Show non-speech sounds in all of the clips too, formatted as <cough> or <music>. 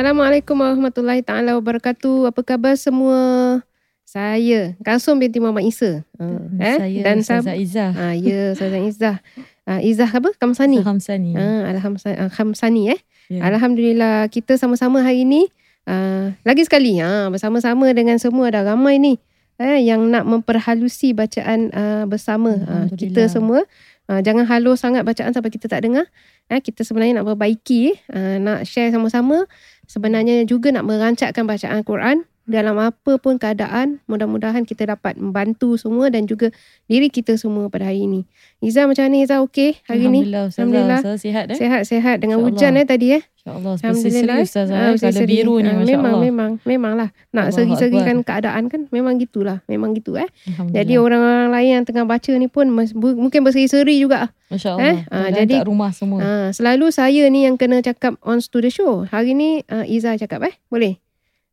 Assalamualaikum warahmatullahi taala wabarakatuh. Apa khabar semua? Saya Kasum binti Muhammad Isa. Uh, Saya dan Ustazah sam- Izzah. Ah ya, Ustazah Izzah. Ah Izzah apa? Kamsani. Hamsani. Ah Alhamsani, ah, Khamsani eh. Ya. Alhamdulillah kita sama-sama hari ini ah, lagi sekali ah, bersama-sama dengan semua ada ramai ni eh, yang nak memperhalusi bacaan ah, bersama ah, kita Alhamdulillah. semua. Ah, jangan halus sangat bacaan sampai kita tak dengar. Eh, kita sebenarnya nak perbaiki, ah, nak share sama-sama. Sebenarnya juga nak merancakkan bacaan Quran dalam apa pun keadaan. Mudah-mudahan kita dapat membantu semua dan juga diri kita semua pada hari ini. Izzah macam mana Izzah okey hari ni? Alhamdulillah. Alhamdulillah. Sihat eh? Sehat-sehat dengan InsyaAllah. hujan eh tadi eh. InsyaAllah. Alhamdulillah. Ustazah. Ah, eh. Kalau berseri-seri. biru ni Ah, Masya memang, Allah. memang, memang lah. Nak seri-serikan keadaan kan memang gitulah. Memang gitu eh. Jadi orang-orang lain yang tengah baca ni pun mas- bu- mungkin berseri-seri juga. Masya eh, ah, Keadaan jadi- kat rumah semua. Ah, selalu saya ni yang kena cakap on to the show. Hari ni uh, cakap eh. Boleh?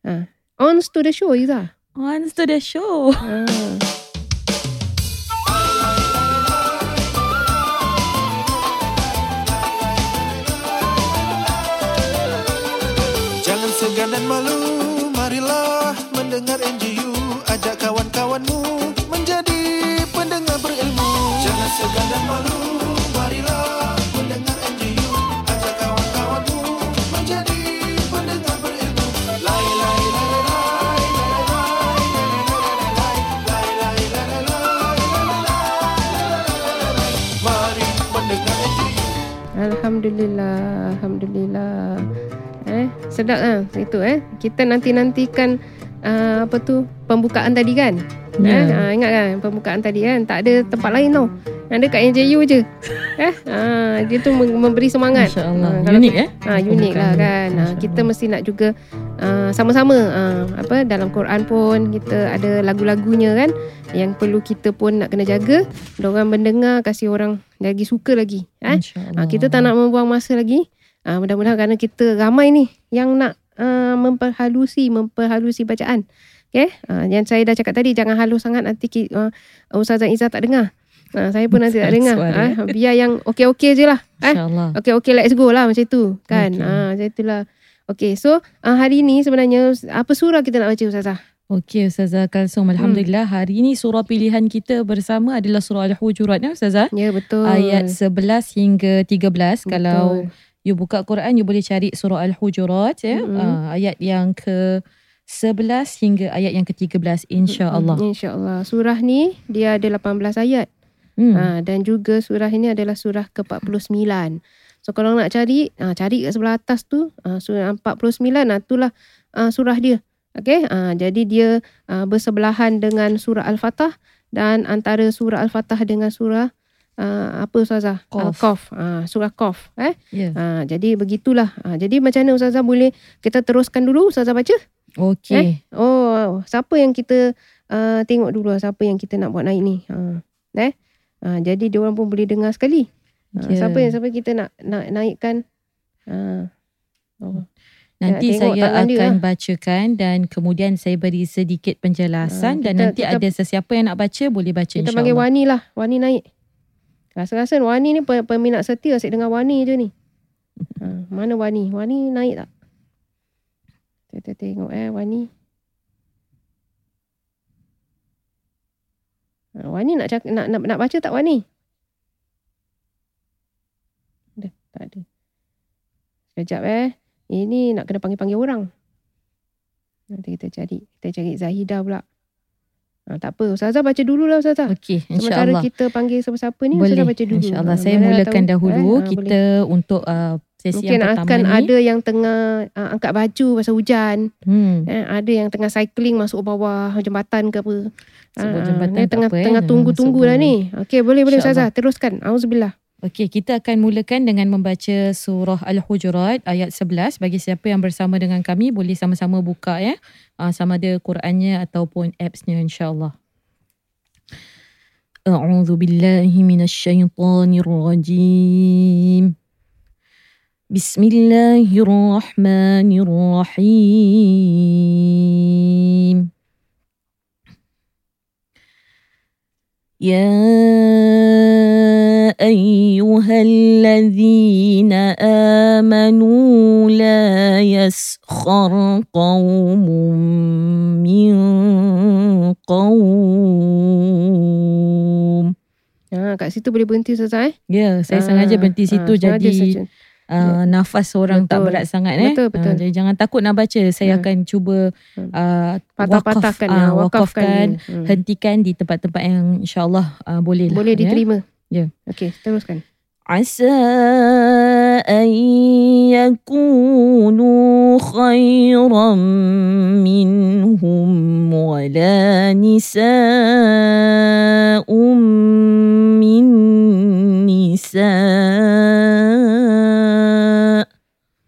Ah. On to the show Izzah. On to the show. <laughs> Ah. Jangan segan dan malu, marilah mendengar NGU. Ajak kawan-kawanmu menjadi pendengar berilmu. Jangan segan dan malu, Alhamdulillah, alhamdulillah. Eh, sedap lah itu eh. Kita nanti-nantikan uh, apa tu pembukaan tadi kan? Ya. Eh, ah, ingat kan pembukaan tadi kan? Tak ada tempat lain tau. Ada kat NJU je. eh, ah, dia tu mem- memberi semangat. Masya Allah. Ah, kalau Unik eh? Ah, unik lah kan. Masya kita mesti nak juga ah, sama-sama ah, apa dalam Quran pun kita ada lagu-lagunya kan yang perlu kita pun nak kena jaga. Orang mendengar kasih orang lagi suka lagi. Eh? Ah, kita tak nak membuang masa lagi. Ah, mudah-mudahan kerana kita ramai ni yang nak ah, memperhalusi memperhalusi bacaan. Okay? Ah, yang saya dah cakap tadi jangan halus sangat nanti ah, Ustazah Izzah tak dengar. Ah, saya pun nanti tak <laughs> dengar. Ah, biar yang okey-okey je lah. Eh? Okay, let's go lah macam tu. Kan? Okay. Ah, macam itulah. Okay, so uh, hari ni sebenarnya apa surah kita nak baca Ustazah? Okey Ustazah Kalsum. Alhamdulillah hari ini surah pilihan kita bersama adalah surah Al-Hujurat ya Ustazah. Ya, betul. Ayat 11 hingga 13. Kalau Betul. you buka Quran you boleh cari surah Al-Hujurat ya. Mm-mm. Uh, ayat yang ke 11 hingga ayat yang ke-13 insya-Allah. Hmm, InsyaAllah. Surah ni dia ada 18 ayat. Hmm. Ha, dan juga surah ini adalah surah ke-49. So kalau nak cari, ha, cari kat sebelah atas tu, ha, surah 49, ha, itulah ha, surah dia. Okay, ha, jadi dia ha, bersebelahan dengan surah Al-Fatah dan antara surah Al-Fatah dengan surah ha, apa Ustazah? Qaf. Al-Qaf. Ha, surah Qaf. Eh? Ya. Ha, jadi begitulah. Ha, jadi macam mana Ustazah boleh kita teruskan dulu Ustazah baca? Okey. Oh, siapa yang kita uh, tengok dulu lah, siapa yang kita nak buat naik ni. Ha. Eh? Ha, jadi dia orang pun boleh dengar sekali. Ha, Ya. Siapa yang siapa kita nak nak naikkan? Ha. Oh. Nanti Ya, saya tangan dia akan lah. bacakan dan kemudian saya beri sedikit penjelasan dan kita- nanti kita- ada sesiapa yang nak baca boleh baca Kita panggil insya-Allah. Wani lah. Wani naik. Rasa-rasa Wani ni pe- peminat setia asyik dengar Wani je ni. Ha, <laughs> mana Wani? Wani naik tak? Kita tengok eh Wani. Ha, Wani nak, cak- nak nak nak baca tak Wani? Ada, tak ada. Sekejap eh. Ini nak kena panggil-panggil orang. Nanti kita cari. Kita cari Zahidah pula. Ha, tak apa. Ustazah baca dulu lah Ustazah. Okey, Sementara insya-Allah. kita panggil siapa-siapa ni Boleh. Ustazah baca dulu. InsyaAllah. Ha, Saya mana mulakan tahu, dahulu. eh, ha, kita untuk uh, sesi Mungkin yang pertama akan ni. ada yang tengah uh, angkat baju pasal hujan. Hmm. Eh, ada yang tengah cycling masuk bawah jembatan ke apa. Sebut Ah, jembatan ni tak tengah apa, eh. tengah tunggu-tunggu masuk lah ni. Okey, boleh boleh. Ustazah. Teruskan. Auzubillah. Okey, kita akan mulakan dengan membaca surah Al-Hujurat ayat 11. Bagi siapa yang bersama dengan kami, boleh sama-sama buka ya. Uh, sama ada Qurannya ataupun appsnya insyaAllah. A'udhu billahi minasyaitanirrajim. Bismillahirrahmanirrahim. يا ايها الذين امنوا لا يسخر قوم من قوم Ha, kat situ boleh berhenti Ustazah eh. Ya, saya Ah, sengaja berhenti situ ah, sengaja jadi saja. uh, nafas orang tak Betul. berat sangat eh. Betul, betul. Ah, jadi jangan takut nak baca. Saya Hmm. akan cuba Hmm. uh, Patah-patahkan, wakaf, ah, ah, wakafkan, wakafkan dia. Hmm. hentikan di tempat-tempat yang insyaAllah uh, boleh lah. Boleh ya. Yeah. Okay, teruskan. Asa an yakunu khairan minhum wala nisa'um min nisa'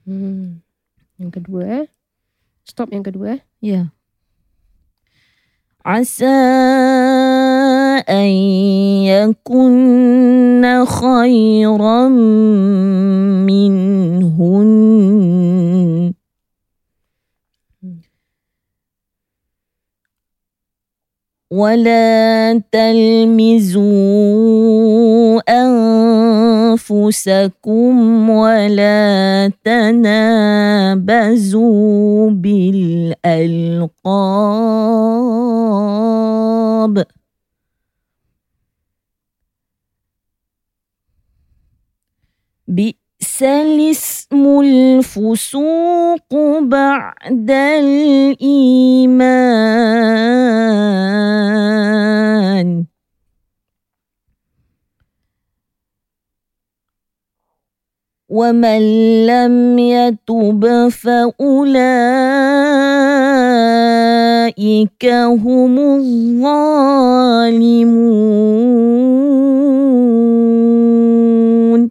hmm. Yang kedua eh. Stop yang kedua eh. Ya. Yeah. عسى أن يكن خيرا منهن. ولا تلمزوا أنفسكم ولا تنابزوا بالألقاب. بئس الاسم الفسوق بعد الإيمان. ومن لم يتب فأولئك هم الظالمون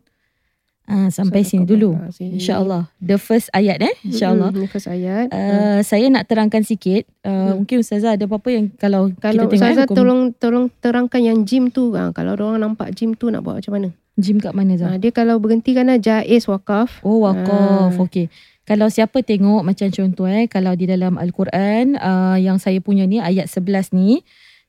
Ah, sampai sini dulu. InsyaAllah. The first ayat eh. InsyaAllah. Hmm, first ayat. Uh, saya nak terangkan sikit. Uh, Hmm. Mungkin Ustazah ada apa-apa yang kalau, kalau kita tengok Ustazah eh, tolong tolong terangkan yang gym tu. Ha, kalau orang nampak gym tu nak buat macam mana? Gym kat mana Zah? Ha, dia kalau berhenti kan jaiz wakaf. Oh wakaf. Ah. Okey. Kalau siapa tengok macam contoh eh kalau di dalam al-Quran uh, yang saya punya ni ayat 11 ni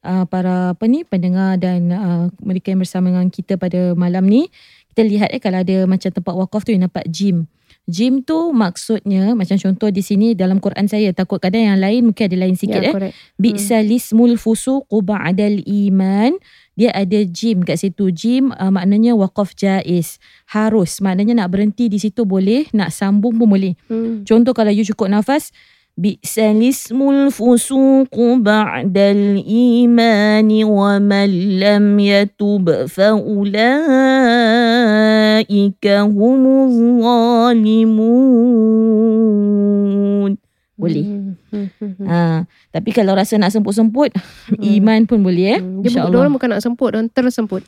uh, para apa ni pendengar dan uh, mereka yang bersama dengan kita pada malam ni kita lihat eh kalau ada macam tempat wakaf tu yang nampak gym. Gym tu maksudnya macam contoh di sini dalam Quran saya takut kadang yang lain mungkin ada lain sikit ya, eh. correct. Bi'salismul fusuqu ba'dal iman. Dia ada jim kat situ. Jim uh, maknanya waqaf jaiz. Harus. Maknanya nak berhenti di situ boleh. Nak sambung pun boleh. Hmm. Contoh kalau you cukup nafas. Bi'salismul fusuqu ba'dal imani wa man lam yatub fa'ulaika humuz zalimun. Boleh. Hmm. Ha, tapi kalau rasa nak semput-semput, Hmm. iman pun boleh eh. Hmm, Dia InsyaAllah. orang bukan nak semput, orang tersemput.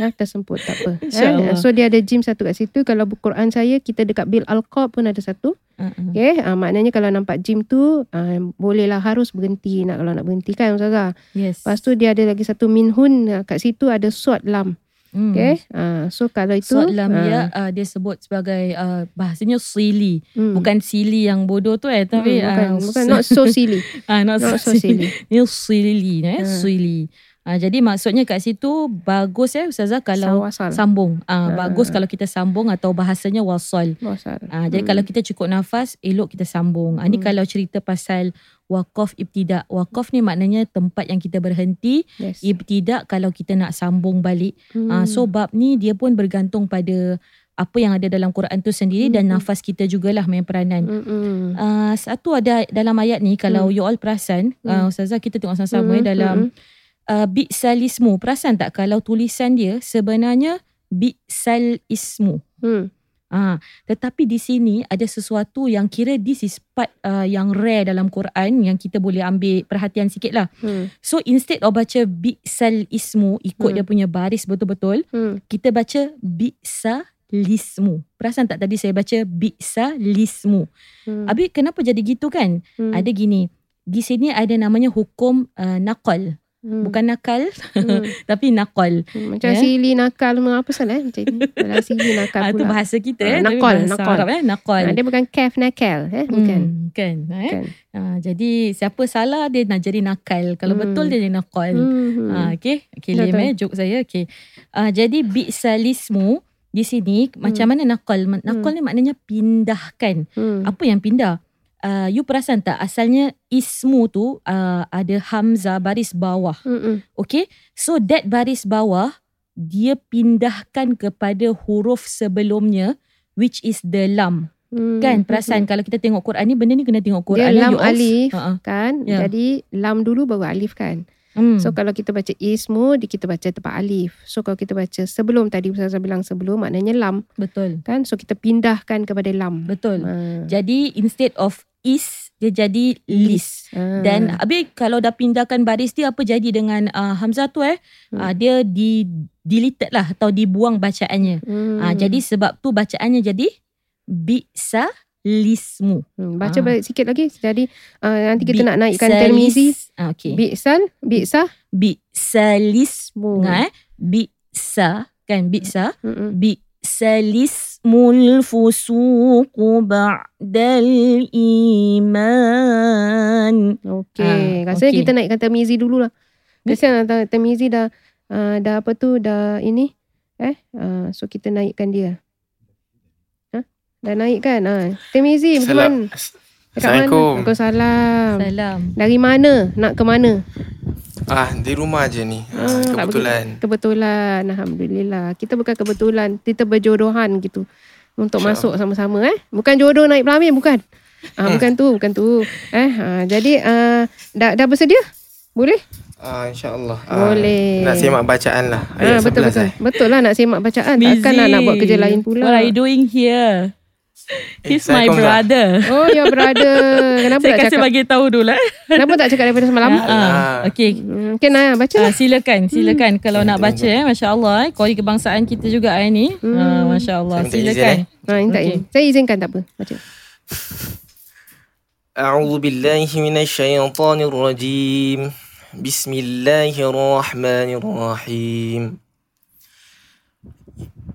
ha, <laughs> tersemput, tak apa. Ha, so dia ada gym satu kat situ. Kalau buku Quran saya, kita dekat Bil Al-Qab pun ada satu. Uh-uh. Okay, ha, maknanya kalau nampak gym tu, ha, bolehlah harus berhenti nak kalau nak berhenti kan Ustazah. Yes. Lepas tu dia ada lagi satu minhun ha, kat situ ada suat lam. Hmm. Okay, ha, so kalau itu. So lam ha, ya uh, dia sebut sebagai uh, bahasanya sili. hmm. Bukan sili yang bodoh tu eh tapi Hmm, bukan, ah, bukan <laughs> not so silly. ah, not, not so silly. silly. Ni sili eh, Ha. sili. Ah, jadi maksudnya kat situ bagus eh Ustazah kalau Sawasal. sambung. Ah, Ha. bagus kalau kita sambung atau bahasanya wasal. Wasal. Ah, jadi Hmm. kalau kita cukup nafas, elok kita sambung. Ah, ni Hmm. kalau cerita pasal wakaf ibtidak. Wakaf ni maknanya tempat yang kita berhenti. yes. Ibtidak kalau kita nak sambung balik. Hmm. Ah, so bab ni dia pun bergantung pada apa yang ada dalam Quran tu sendiri dan Hmm. nafas kita jugalah main peranan. Mm-mm. Uh, satu ada dalam ayat ni kalau Hmm. you all perasan uh, Hmm. Ustazah kita tengok sama-sama Hmm, eh, dalam mm-mm. Uh, bi'salismu perasan tak kalau tulisan dia sebenarnya bi'sal ismu Hmm. Ah, tetapi di sini ada sesuatu yang kira this is part uh, yang rare dalam Quran yang kita boleh ambil perhatian sikit lah. Hmm. So instead of baca bi'sal ismu ikut Hmm. dia punya baris betul-betul, Hmm. kita baca bi'sa lismu. Perasan tak tadi saya baca bi'sa lismu. Hmm. Habis kenapa jadi gitu kan? Hmm. Ada gini. Di sini ada namanya hukum uh, nakal. Hmm. Bukan nakal Hmm. <laughs> tapi nakal. Hmm, Macam Ya. sili nakal apa salah eh? Macam ni. Dalam <laughs> sili nakal Ah, pula. tu bahasa kita Ah, eh. nakal, bahasa nakal. Arab eh. Nakal. Ah, dia bukan kaf nakal eh? Bukan. Hmm, kan. Eh? Kan. Ah, jadi siapa salah dia nak jadi nakal. Kalau Hmm. betul dia jadi nakal. Hmm. Ah, okay. Okay, Betul. Liam eh. Joke saya. Okay. Ah, jadi bi'salismu di sini macam mana nakal? Nakal ni maknanya pindahkan. Hmm. Apa yang pindah? Uh, you perasan tak asalnya ismu tu uh, ada hamzah baris bawah. Hmm. Hmm. Okay. So that baris bawah dia pindahkan kepada huruf sebelumnya which is the lam. Hmm. Kan perasan kalau kita tengok Quran ni benda ni kena tengok Quran Dia lam you alif Ha-ha. kan. Ya. Jadi lam dulu baru alif kan. Hmm. So kalau kita baca ismu, di- kita baca tempat alif. So kalau kita baca sebelum tadi Ustazah bilang sebelum maknanya lam betul. kan. So kita pindahkan kepada lam. Betul. Ha. Jadi instead of is dia jadi lis. Ha. Dan habis kalau dah pindahkan baris dia apa jadi dengan uh, hamzah tu eh? Hmm. Uh, dia di deleted lah atau dibuang bacaannya. hmm. Ah, jadi sebab tu bacaannya jadi bisa lismu. hmm. baca ah. balik sikit lagi. Jadi uh, nanti kita Bi- nak naikkan termizi. Ah, okay. Bi'sal, bi'sah. bisa lismu. Mu. Dengar eh? Bisa kan bisa. Mm-mm. bisa lismul fusuqu ba'dal iman. Okey. Ah, Rasanya okey. kita naikkan termizi dulu lah. Kesian hmm? termizi dah uh, dah apa tu dah ini eh uh, so kita naikkan dia. Ha? Dah naik kan? Ha. Termizi Salam. bukan? Assalamualaikum. Waalaikumsalam. Salam. Dari mana? Nak ke mana? Ah, di rumah je ni. Ah, Ah, tak kebetulan. Kebetulan. Alhamdulillah. Kita bukan kebetulan. Kita berjodohan gitu. Untuk InsyaAllah. masuk sama-sama eh. Bukan jodoh naik pelamin. Bukan. Ah, bukan tu. Bukan tu. Eh, ah, jadi ah, dah, dah bersedia? Boleh? Ah, InsyaAllah. Boleh. Nak semak bacaan lah. Ah, Ayat betul 11 betul. eh. Betul lah nak semak bacaan. Takkan nak, nak buat kerja lain pula. What are you doing here? Eh, He's my Assalamualaikum, brother. Oh, ya brother. <laughs> Kenapa Saya tak kasi cakap? bagi tahu dulu eh. Kenapa tak cakap daripada semalam? Ah, Ah. okay. Hmm, okay, Naya, baca Ah, lah. silakan, silakan kalau Okay, nak baca eh. Masya-Allah eh. Kori kebangsaan kita juga eh ni. Hmm. Ah, Masya-Allah. Saya minta izin, Silakan. eh. Ha, minta Okey. izin. Saya izinkan tak apa. Baca. أعوذ بالله من الشيطان الرجيم بسم الله الرحمن الرحيم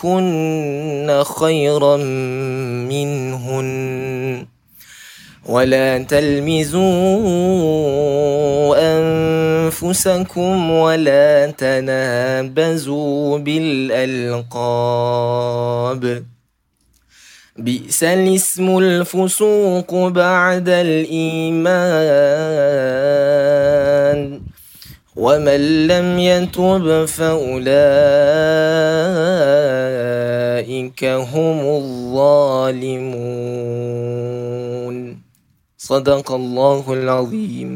يكن خيرا منهن ولا تلمزوا أنفسكم ولا تنابزوا بالألقاب بئس الاسم الفسوق بعد الإيمان ومن لم يتب فأولئك هم الظالمون صدق الله العظيم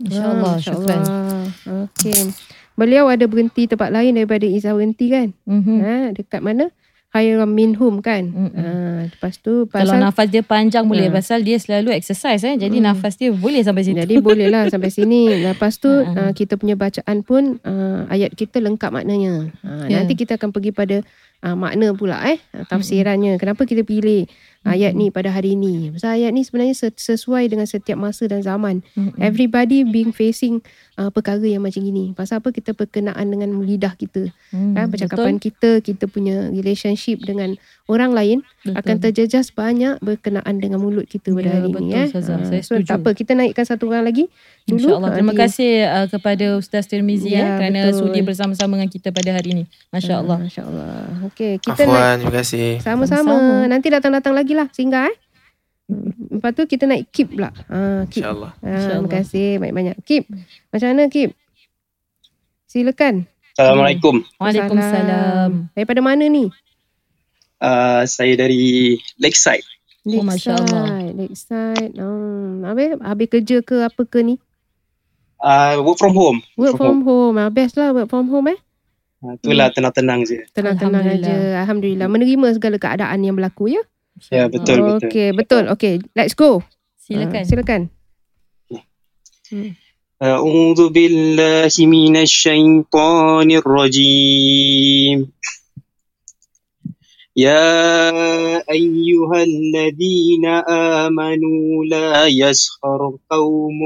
InsyaAllah. Ah, Syukran. InsyaAllah. Okey. Beliau ada berhenti tempat lain daripada Izzah berhenti kan? Mhm. Ha, dekat mana? Khairam minhum kan? Mm-mm. Ha, lepas tu Kalau pasal nafas dia panjang boleh Ha. pasal dia selalu exercise eh. Jadi Hmm. nafas dia boleh sampai situ. Jadi boleh lah sampai sini. Lepas tu Ha, <laughs> ha. uh, kita punya bacaan pun uh, ayat kita lengkap maknanya. Uh, Ya. Nanti kita akan pergi pada uh, makna pula eh uh, tafsirannya. Kenapa kita pilih ayat ni pada hari ni? Pasal ayat ni sebenarnya ses- sesuai dengan setiap masa dan zaman. Everybody being facing uh, perkara yang macam ini. Pasal apa kita berkenaan dengan lidah kita. Hmm, Kan percakapan kita, kita punya relationship dengan orang lain Betul. akan terjejas banyak berkenaan dengan mulut kita pada Ya, hari betul, ini eh. Ustazah. Ah, Saya so setuju. tak apa kita naikkan satu orang lagi dulu. InsyaAllah. Ah, Terima dia- kasih uh, kepada Ustaz Tirmizi Ya, eh, kerana betul. sudi bersama-sama dengan kita pada hari ini. Masya Allah. Ah, Masya Allah. Okey, kita naik Afwan, terima kasih. sama-sama. Sama-sama. Nanti datang-datang lagi lah singgah eh. Lepas tu kita naik Kip pula. Ah, Kip. InsyaAllah. Ah, terima InsyaAllah. kasih banyak-banyak. Kip, macam mana Kip? Silakan. Assalamualaikum. Waalaikumsalam. Daripada mana ni? Uh, saya dari Lakeside. Oh, Masya Allah. Lakeside. Lakeside. Hmm. Habis, habis kerja ke apa ke ni? Uh, work from home. Work from home. Ah, best lah work from home eh. Uh, itulah tenang-tenang je. Tenang-tenang Alhamdulillah. aja. Alhamdulillah. Menerima segala keadaan yang berlaku ya. Ya, betul, betul. Okey, betul. Okey, let's go. Silakan. Ah, silakan. أعوذ بالله من الشيطان الرجيم يا أيها الذين آمنوا لا يسخر قوم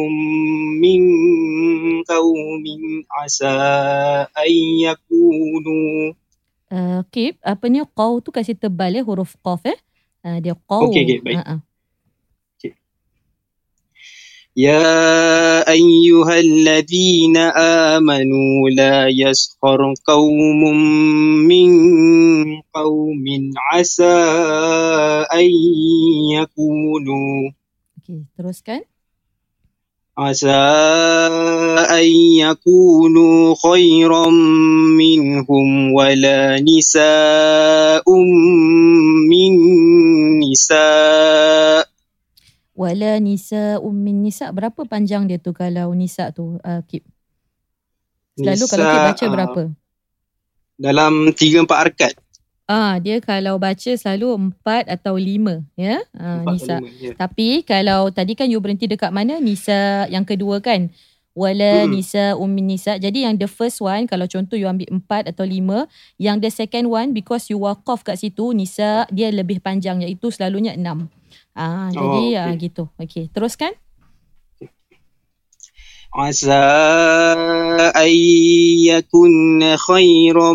من قوم عسى أن يكونوا Uh, Kip, apa ni qaw tu kasih tebal ya huruf qaf eh. Uh, dia qaw. Okey, okey, baik. Ah, ah. يا أيها الذين آمنوا لا يسخر قوم من قوم عسى أن يكونوا teruskan. عسى أن يكونوا خيرا منهم ولا نساء Wala nisa min nisa berapa panjang dia tu kalau nisa tu uh, Kip? Selalu kalau Kip Nisa, baca ah, berapa? dalam tiga empat arkat. Ah, dia kalau baca selalu empat atau lima ya. Ah, Empat nisa. lima, ya. Tapi kalau tadi kan you berhenti dekat mana? Nisa yang kedua kan? Wala Hmm. nisa ummin nisa. Jadi yang the first one kalau contoh you ambil empat atau lima. Yang the second one because you waqaf kat situ nisa dia lebih panjang iaitu selalunya enam. Ah, jadi Oh, ah, okey. gitu. Okey, teruskan. عسى أن يكن خيرا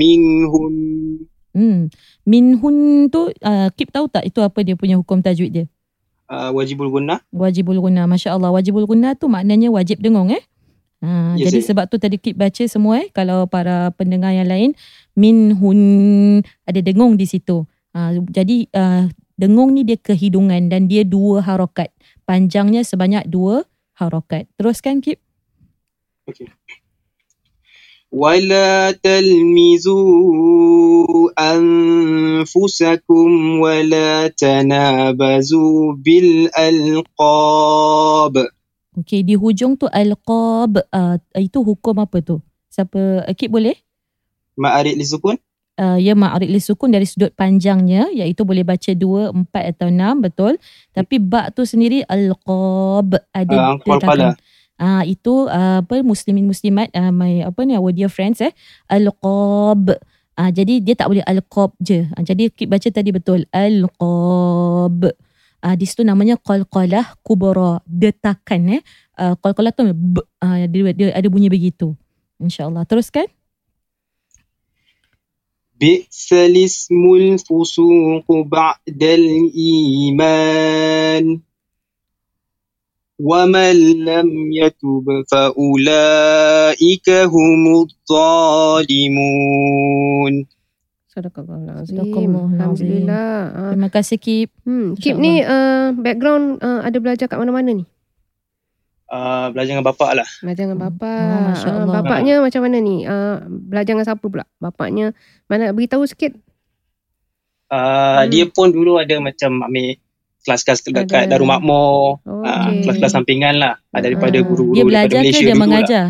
منهن Hmm. Minhun tu uh, Kip tahu tak itu apa dia punya hukum tajwid dia? uh, wajibul gunnah. Wajibul guna. Masya Allah. Wajibul guna tu maknanya wajib dengung eh. Ha, Ya, jadi saya- sebab tu tadi Kip baca semua eh. Kalau para pendengar yang lain. Minhun ada dengung di situ. Ha, jadi uh, dengung ni dia kehidungan dan dia dua harokat. Panjangnya sebanyak dua harokat. Teruskan Kip. ولا تلمزوا أنفسكم ولا تنابزوا بالألقاب Okey, di hujung tu alqab. Uh, itu hukum apa tu? Siapa? Uh, Kip boleh? ما أريد لسكون Uh, ya ma'arid li sukun dari sudut panjangnya iaitu boleh baca dua, empat atau enam betul. Tapi ba tu sendiri al-qab ada Ah, qalqalah. Ah itu uh, apa muslimin muslimat uh, my apa ni our dear friends eh al-qab. Ah jadi dia tak boleh al-qab je. Ah, jadi Kip baca tadi betul al-qab. Ah di situ namanya qalqalah kubra detakan eh. Uh, qalqalah tu b, ah, dia, dia ada bunyi begitu. InsyaAllah. Teruskan بئس الاسم الفسوق بعد الإيمان ومن لم يتب فأولئك هم الظالمون Sadaqallahul azim. Sadaqallahul azim. Alhamdulillah. Ah, Terima kasih Kip. Hmm, Kip InsyaAllah. ni uh, background uh, ada belajar kat mana-mana ni? Uh, Belajar dengan bapak lah Belajar dengan Hmm. bapa. Oh, Masya Ah, Allah. bapaknya macam mana ni? Uh, belajar dengan siapa pula? Bapaknya mana beritahu sikit. uh, Hmm. Dia pun dulu ada macam ambil kelas-kelas dekat Ada. Darul Makmur Oh, Ah, okey. kelas-kelas sampingan lah ah, daripada Ah. guru-guru Dia daripada belajar ke Malaysia dia dulu lah. mengajar?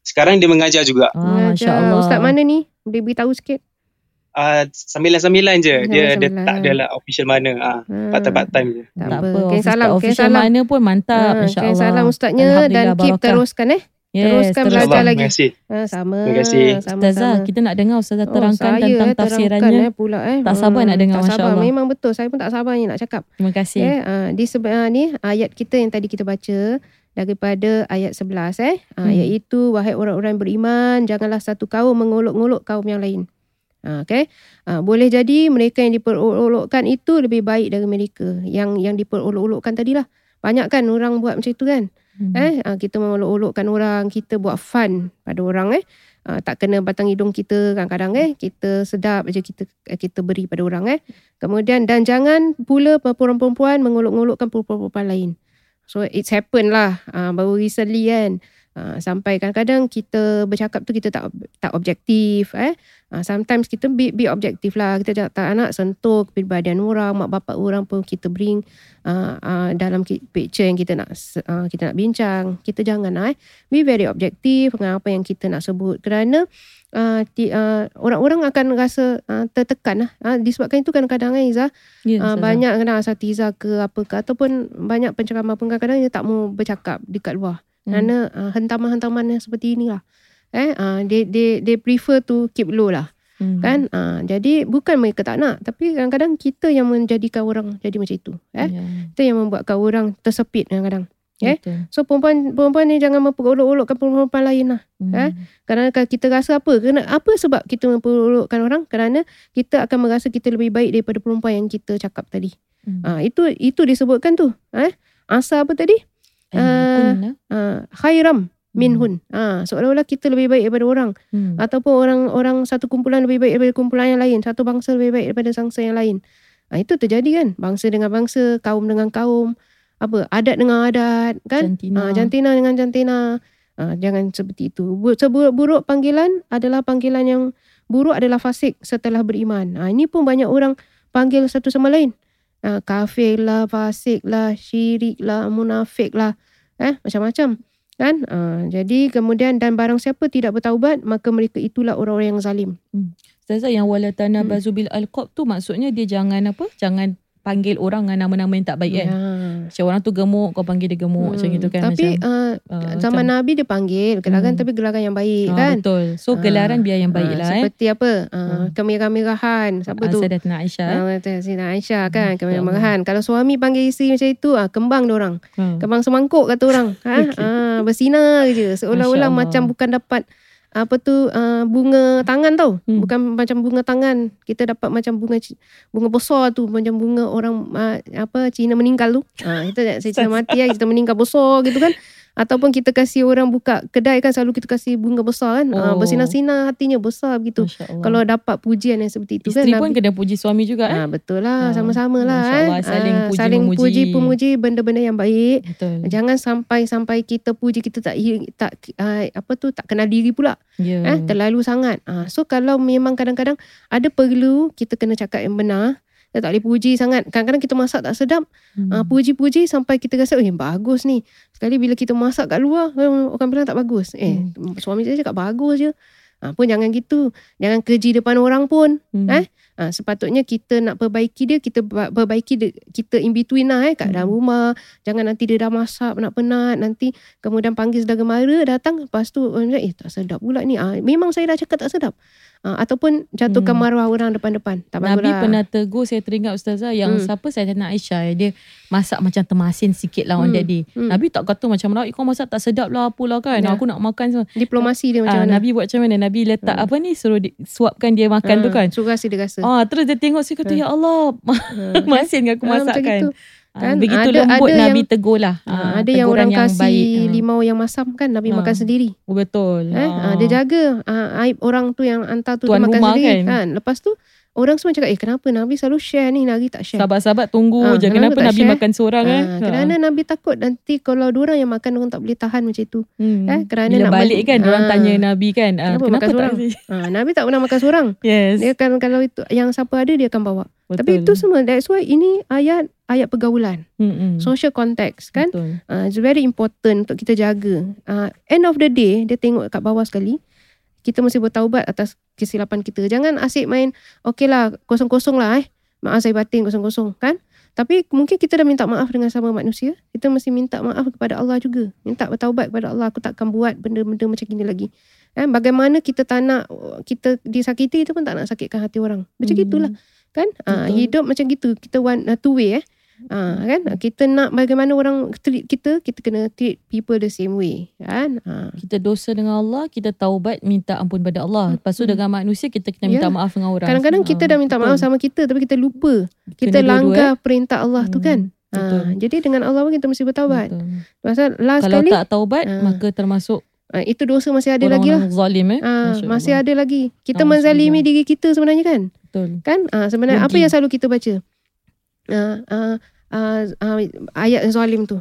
Sekarang dia mengajar juga. Ah, Masya Mengajar. Allah. Ustaz mana ni? Boleh beritahu sikit. Uh, sambilan-sambilan je. Dia, dia Sambilan-sambilan. tak ada lah official mana. Uh, Hmm. part-time part-time je. Tak, Tak apa. Kirim salam. Official salam. mana pun mantap. Ah, Masya kirim Allah. salam ustaznya dan keep barakah. teruskan eh. Yes, teruskan terus. belajar lagi. Terima kasih. Ah, sama. Terima kasih. Sama, Ustazah, sama. kita nak dengar Ustazah Oh, terangkan saya, tentang eh, tafsirannya. terangkan, eh, pula, eh. Tak sabar nak dengar, Masya. Allah. Memang betul. Saya pun tak sabar ni nak cakap. Terima kasih. Eh, ah, di sebelah ni ayat kita yang tadi kita baca daripada ayat 11 eh. Ah, Hmm. iaitu wahai orang-orang beriman janganlah satu kaum mengolok-ngolok kaum yang lain. Ha, okay. Ha, boleh jadi mereka yang diperolok-olokkan itu lebih baik dari mereka yang yang diperolok-olokkan tadilah. Banyak kan orang buat macam itu kan. Hmm. Eh, ha, kita mengolok-olokkan orang, kita buat fun pada orang eh. Tak kena batang hidung kita kadang-kadang eh. Kita sedap aja kita kita beri pada orang eh. Kemudian dan jangan pula perempuan-perempuan mengolok-olokkan perempuan-perempuan lain. So it's happen lah uh, baru recently kan. Uh, sampai kadang-kadang kita bercakap tu kita tak tak objektif eh. Uh, sometimes kita be, be objektif lah. Kita tak, tak nak sentuh kepribadian orang, mak bapak orang pun kita bring uh, uh, dalam picture yang kita nak uh, kita nak bincang. Kita jangan lah eh. Be very objektif dengan apa yang kita nak sebut. Kerana uh, ti, uh, orang-orang akan rasa uh, tertekan lah. Uh, disebabkan itu kadang-kadang eh Izzah. Ya, Uh, banyak kena asatiza ke apa ke ataupun banyak penceramah pun kadang-kadang dia tak mau bercakap dekat luar Hmm. kerana uh, hentaman-hentaman yang seperti inilah eh uh, they they they prefer to keep low lah Hmm. kan uh, jadi bukan mereka tak nak tapi kadang-kadang kita yang menjadikan orang jadi macam itu eh Ya, kita yang membuatkan orang tersepit kadang-kadang eh? betul. so perempuan perempuan ni jangan memperolok-olokkan perempuan lain lah Hmm. eh? Kerana kita rasa apa? Kerana apa sebab kita memperolokkan orang? Kerana kita akan merasa kita lebih baik daripada perempuan yang kita cakap tadi. Hmm. Ah itu itu disebutkan tu. Eh? Asa apa tadi? Lah. Ah khairam minhun. Ah seolah-olah kita lebih baik daripada orang Hmm. ataupun orang orang satu kumpulan lebih baik daripada kumpulan yang lain, satu bangsa lebih baik daripada bangsa yang lain. Ah itu terjadi kan? Bangsa dengan bangsa, kaum dengan kaum, apa? Adat dengan adat, kan? Jantina. Ah, jantina dengan jantina. Ah, jangan seperti itu. Bu- Seburuk-buruk panggilan adalah panggilan yang buruk adalah fasik setelah beriman. Ah, ini pun banyak orang panggil satu sama lain. Ah, kafir lah, fasik lah, syirik lah, munafik lah. Eh, macam-macam. Kan? Ah, jadi kemudian dan barang siapa tidak bertaubat, maka mereka itulah orang-orang yang zalim. Ustazah yang walatana Hmm. bazubil alqab tu maksudnya dia jangan apa? Jangan panggil orang dengan nama-nama yang tak baik kan. Ya. Macam orang tu gemuk, kau panggil dia gemuk macam Hmm, gitu kan. Tapi macam, uh, uh, zaman macam, Nabi dia panggil gelaran Hmm. tapi gelaran yang baik ah, kan. Betul. So Ah, gelaran biar yang baik Ah, lah eh. Seperti apa? Uh, Hmm. Kemirah-mirahan. Siapa Ah, tu? Sayyidatina Aisyah. eh. Uh, Sina Aisyah kan Hmm, Kemirah-mirahan. Kalau suami panggil isteri macam itu ah kembang dia orang. Hmm. Kembang semangkuk kata orang. Ha? <laughs> Okey. Ah, bersinar je. Seolah-olah macam bukan dapat apa tu uh, bunga tangan tau. Hmm. Bukan macam bunga tangan. Kita dapat macam bunga bunga besar tu macam bunga orang uh, apa Cina meninggal tu. Uh, itu saya Cina mati lah kita meninggal besar gitu kan. Ataupun kita kasih orang buka kedai kan selalu kita kasih bunga besar kan. Ah Oh. bersinar-sinar hatinya besar begitu. Kalau dapat pujian yang seperti itu Isteri kan. pun Nabi- kena puji suami juga eh. Ah betul lah Ah, sama-sama lah eh. Saling puji saling memuji. puji pemuji benda-benda yang baik. Betul. Jangan sampai sampai kita puji kita tak tak uh, apa tu tak kenal diri pula Ya. eh terlalu sangat. Ah so kalau memang kadang-kadang ada perlu kita kena cakap yang benar. Kita tak boleh puji sangat. Kadang-kadang kita masak tak sedap. Hmm. Ah puji-puji sampai kita rasa eh bagus ni. Sekali bila kita masak kat luar orang bilang tak bagus. Eh suami saya cakap bagus je. Ah pun jangan gitu. Jangan keji depan orang pun. Hmm. Eh? Ha, sepatutnya kita nak perbaiki dia, kita ba- perbaiki dia, kita in between lah eh, kat dalam Hmm. rumah. Jangan nanti dia dah masak penat-penat, nanti kemudian panggil saudara mara datang, lepas tu eh tak sedap pula ni. Ha, memang saya dah cakap tak sedap. Ha, ataupun jatuhkan Hmm. maruah orang depan-depan. Tak Nabi baguslah. pernah tegur saya teringat ustazah yang Hmm. siapa saya nak Aisyah dia masak macam termasin sikit lah on Hmm. that day. Hmm. Nabi tak kata macam mana kau masak tak sedap lah apalah kan. Ya. Aku nak makan semua. Diplomasi dia macam Ah, mana. Nabi buat macam mana? Nabi letak Hmm. apa ni suruh di, suapkan dia makan tu kan. Suruh rasa dia rasa. Ah terus dia tengok saya kata ya Allah <laughs> Ha. masin aku Ah, masakkan. gitu. Ah, Kan? begitu Ada- lembut ada Nabi yang- tegur lah. Ha, Ah, ada yang orang kasih baik. Limau yang masam kan Nabi Ha. makan sendiri. Oh, betul. Eh, Ah. ah. dia jaga ah, aib orang tu yang hantar tu Tuan dia makan rumah sendiri kan? kan. Lepas tu orang semua cakap eh kenapa Nabi selalu share ni Nabi tak share. Sahabat-sahabat tunggu Ah, je. kenapa Kenapa Nabi share? makan seorang Ah, eh? kerana Nabi takut nanti kalau dua orang yang makan orang tak boleh tahan macam itu. Hmm. eh, kerana Bila nak balik kan orang Ah. tanya Nabi kan. Kenapa kenapa makan seorang? <laughs> Ah, Nabi tak pernah makan seorang. Yes. Dia kan kalau itu yang siapa ada dia akan bawa. betul. Tapi itu semua that's why ini ayat ayat pergaulan, Mm-mm. social context kan. Betul. Uh, it's very important untuk kita jaga. Uh, end of the day, dia tengok kat bawah sekali. Kita mesti bertaubat atas kesilapan kita. Jangan asyik main, okey lah, kosong-kosong lah eh. Maaf saya batin kosong-kosong kan. Tapi mungkin kita dah minta maaf dengan sama manusia. Kita mesti minta maaf kepada Allah juga. Minta bertaubat kepada Allah. Aku takkan buat benda-benda macam gini lagi. Eh, bagaimana kita tak nak kita disakiti, kita pun tak nak sakitkan hati orang. Macam Hmm. gitulah. Kan? Betul. hidup macam gitu. Kita one, uh, two way eh. Ha, kan? Kita nak bagaimana orang treat kita, kita kena treat people the same way. Kan? Ha. Kita dosa dengan Allah, kita taubat minta ampun pada Allah. Lepas tu dengan manusia kita kena minta Hmm. Ya. maaf dengan orang. Kadang-kadang kita Ah, dah minta maaf betul. sama kita tapi kita lupa. Kita Kena langgar perintah Allah tu Hmm, kan. betul. Ha, jadi dengan Allah pun kita mesti bertaubat. Betul. Pasal last Kalau kali tak taubat, Ah. maka termasuk ha, itu dosa masih ada lagi lah. zalim eh. Ha, masih ada lagi. Kita Alhamdulillah. menzalimi diri kita sebenarnya kan? Betul. Kan? Ha, sebenarnya apa Rugi. yang selalu kita baca? Ha, ha, ha, ayat zalim tu.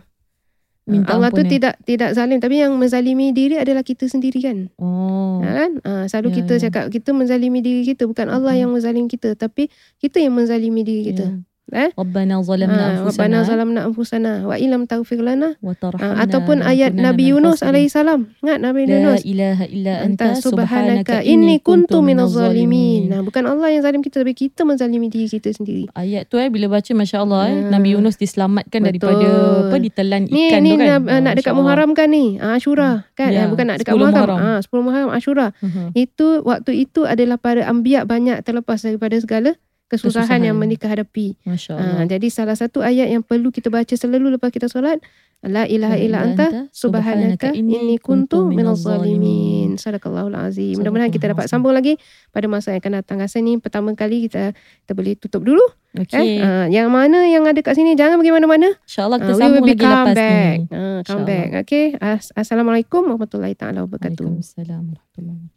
Minta Allah tu ampun, eh. tidak tidak zalim tapi yang menzalimi diri adalah kita sendiri kan. Oh. Ha, kan? Ha, selalu Ya, kita ya. cakap kita menzalimi diri kita bukan Allah Mhm. yang menzalimi kita tapi kita yang menzalimi diri kita. Ya. Eh? Rabbana zalamna Ha, anfusana Rabbana zalamna anfusana wa illam taghfir lana wa ha, tarhamna ataupun ayat Nabi Yunus alaihi salam. Ingat Nabi La Yunus ilaha illa anta subhanaka inni kuntu minaz zalimin. Nah, bukan Allah yang zalim kita tapi kita menzalimi diri kita sendiri. Ayat tu eh bila baca masya-Allah eh Hmm. Nabi Yunus diselamatkan Betul. daripada apa ditelan Ni ikan ni tu kan. nak, Ah, nak dekat. Muharram kan ni? Ah, Ashura kan? Ya, Eh, bukan nak dekat 10 Muharram. Ah, 10 Muharram Ashura. Mhm. Itu waktu itu adalah para anbiya banyak terlepas daripada segala kesusahan, Kesusahan. yang mereka hadapi. Ah, jadi salah satu ayat yang perlu kita baca selalu lepas kita solat La ilaha illa anta subhanaka inni kuntu minaz zalimin. Sadaqallahul azim. Mudah-mudahan kita dapat sambung lagi pada masa yang akan datang. Rasa ni pertama kali kita kita boleh tutup dulu. Okey. Eh? Ah, yang mana yang ada kat sini jangan pergi mana-mana. InsyaAllah kita we sambung lagi lepas back. ni. Ah, come back. Okay. As- Assalamualaikum warahmatullahi taala wabarakatuh. Waalaikumsalam warahmatullahi wabarakatuh.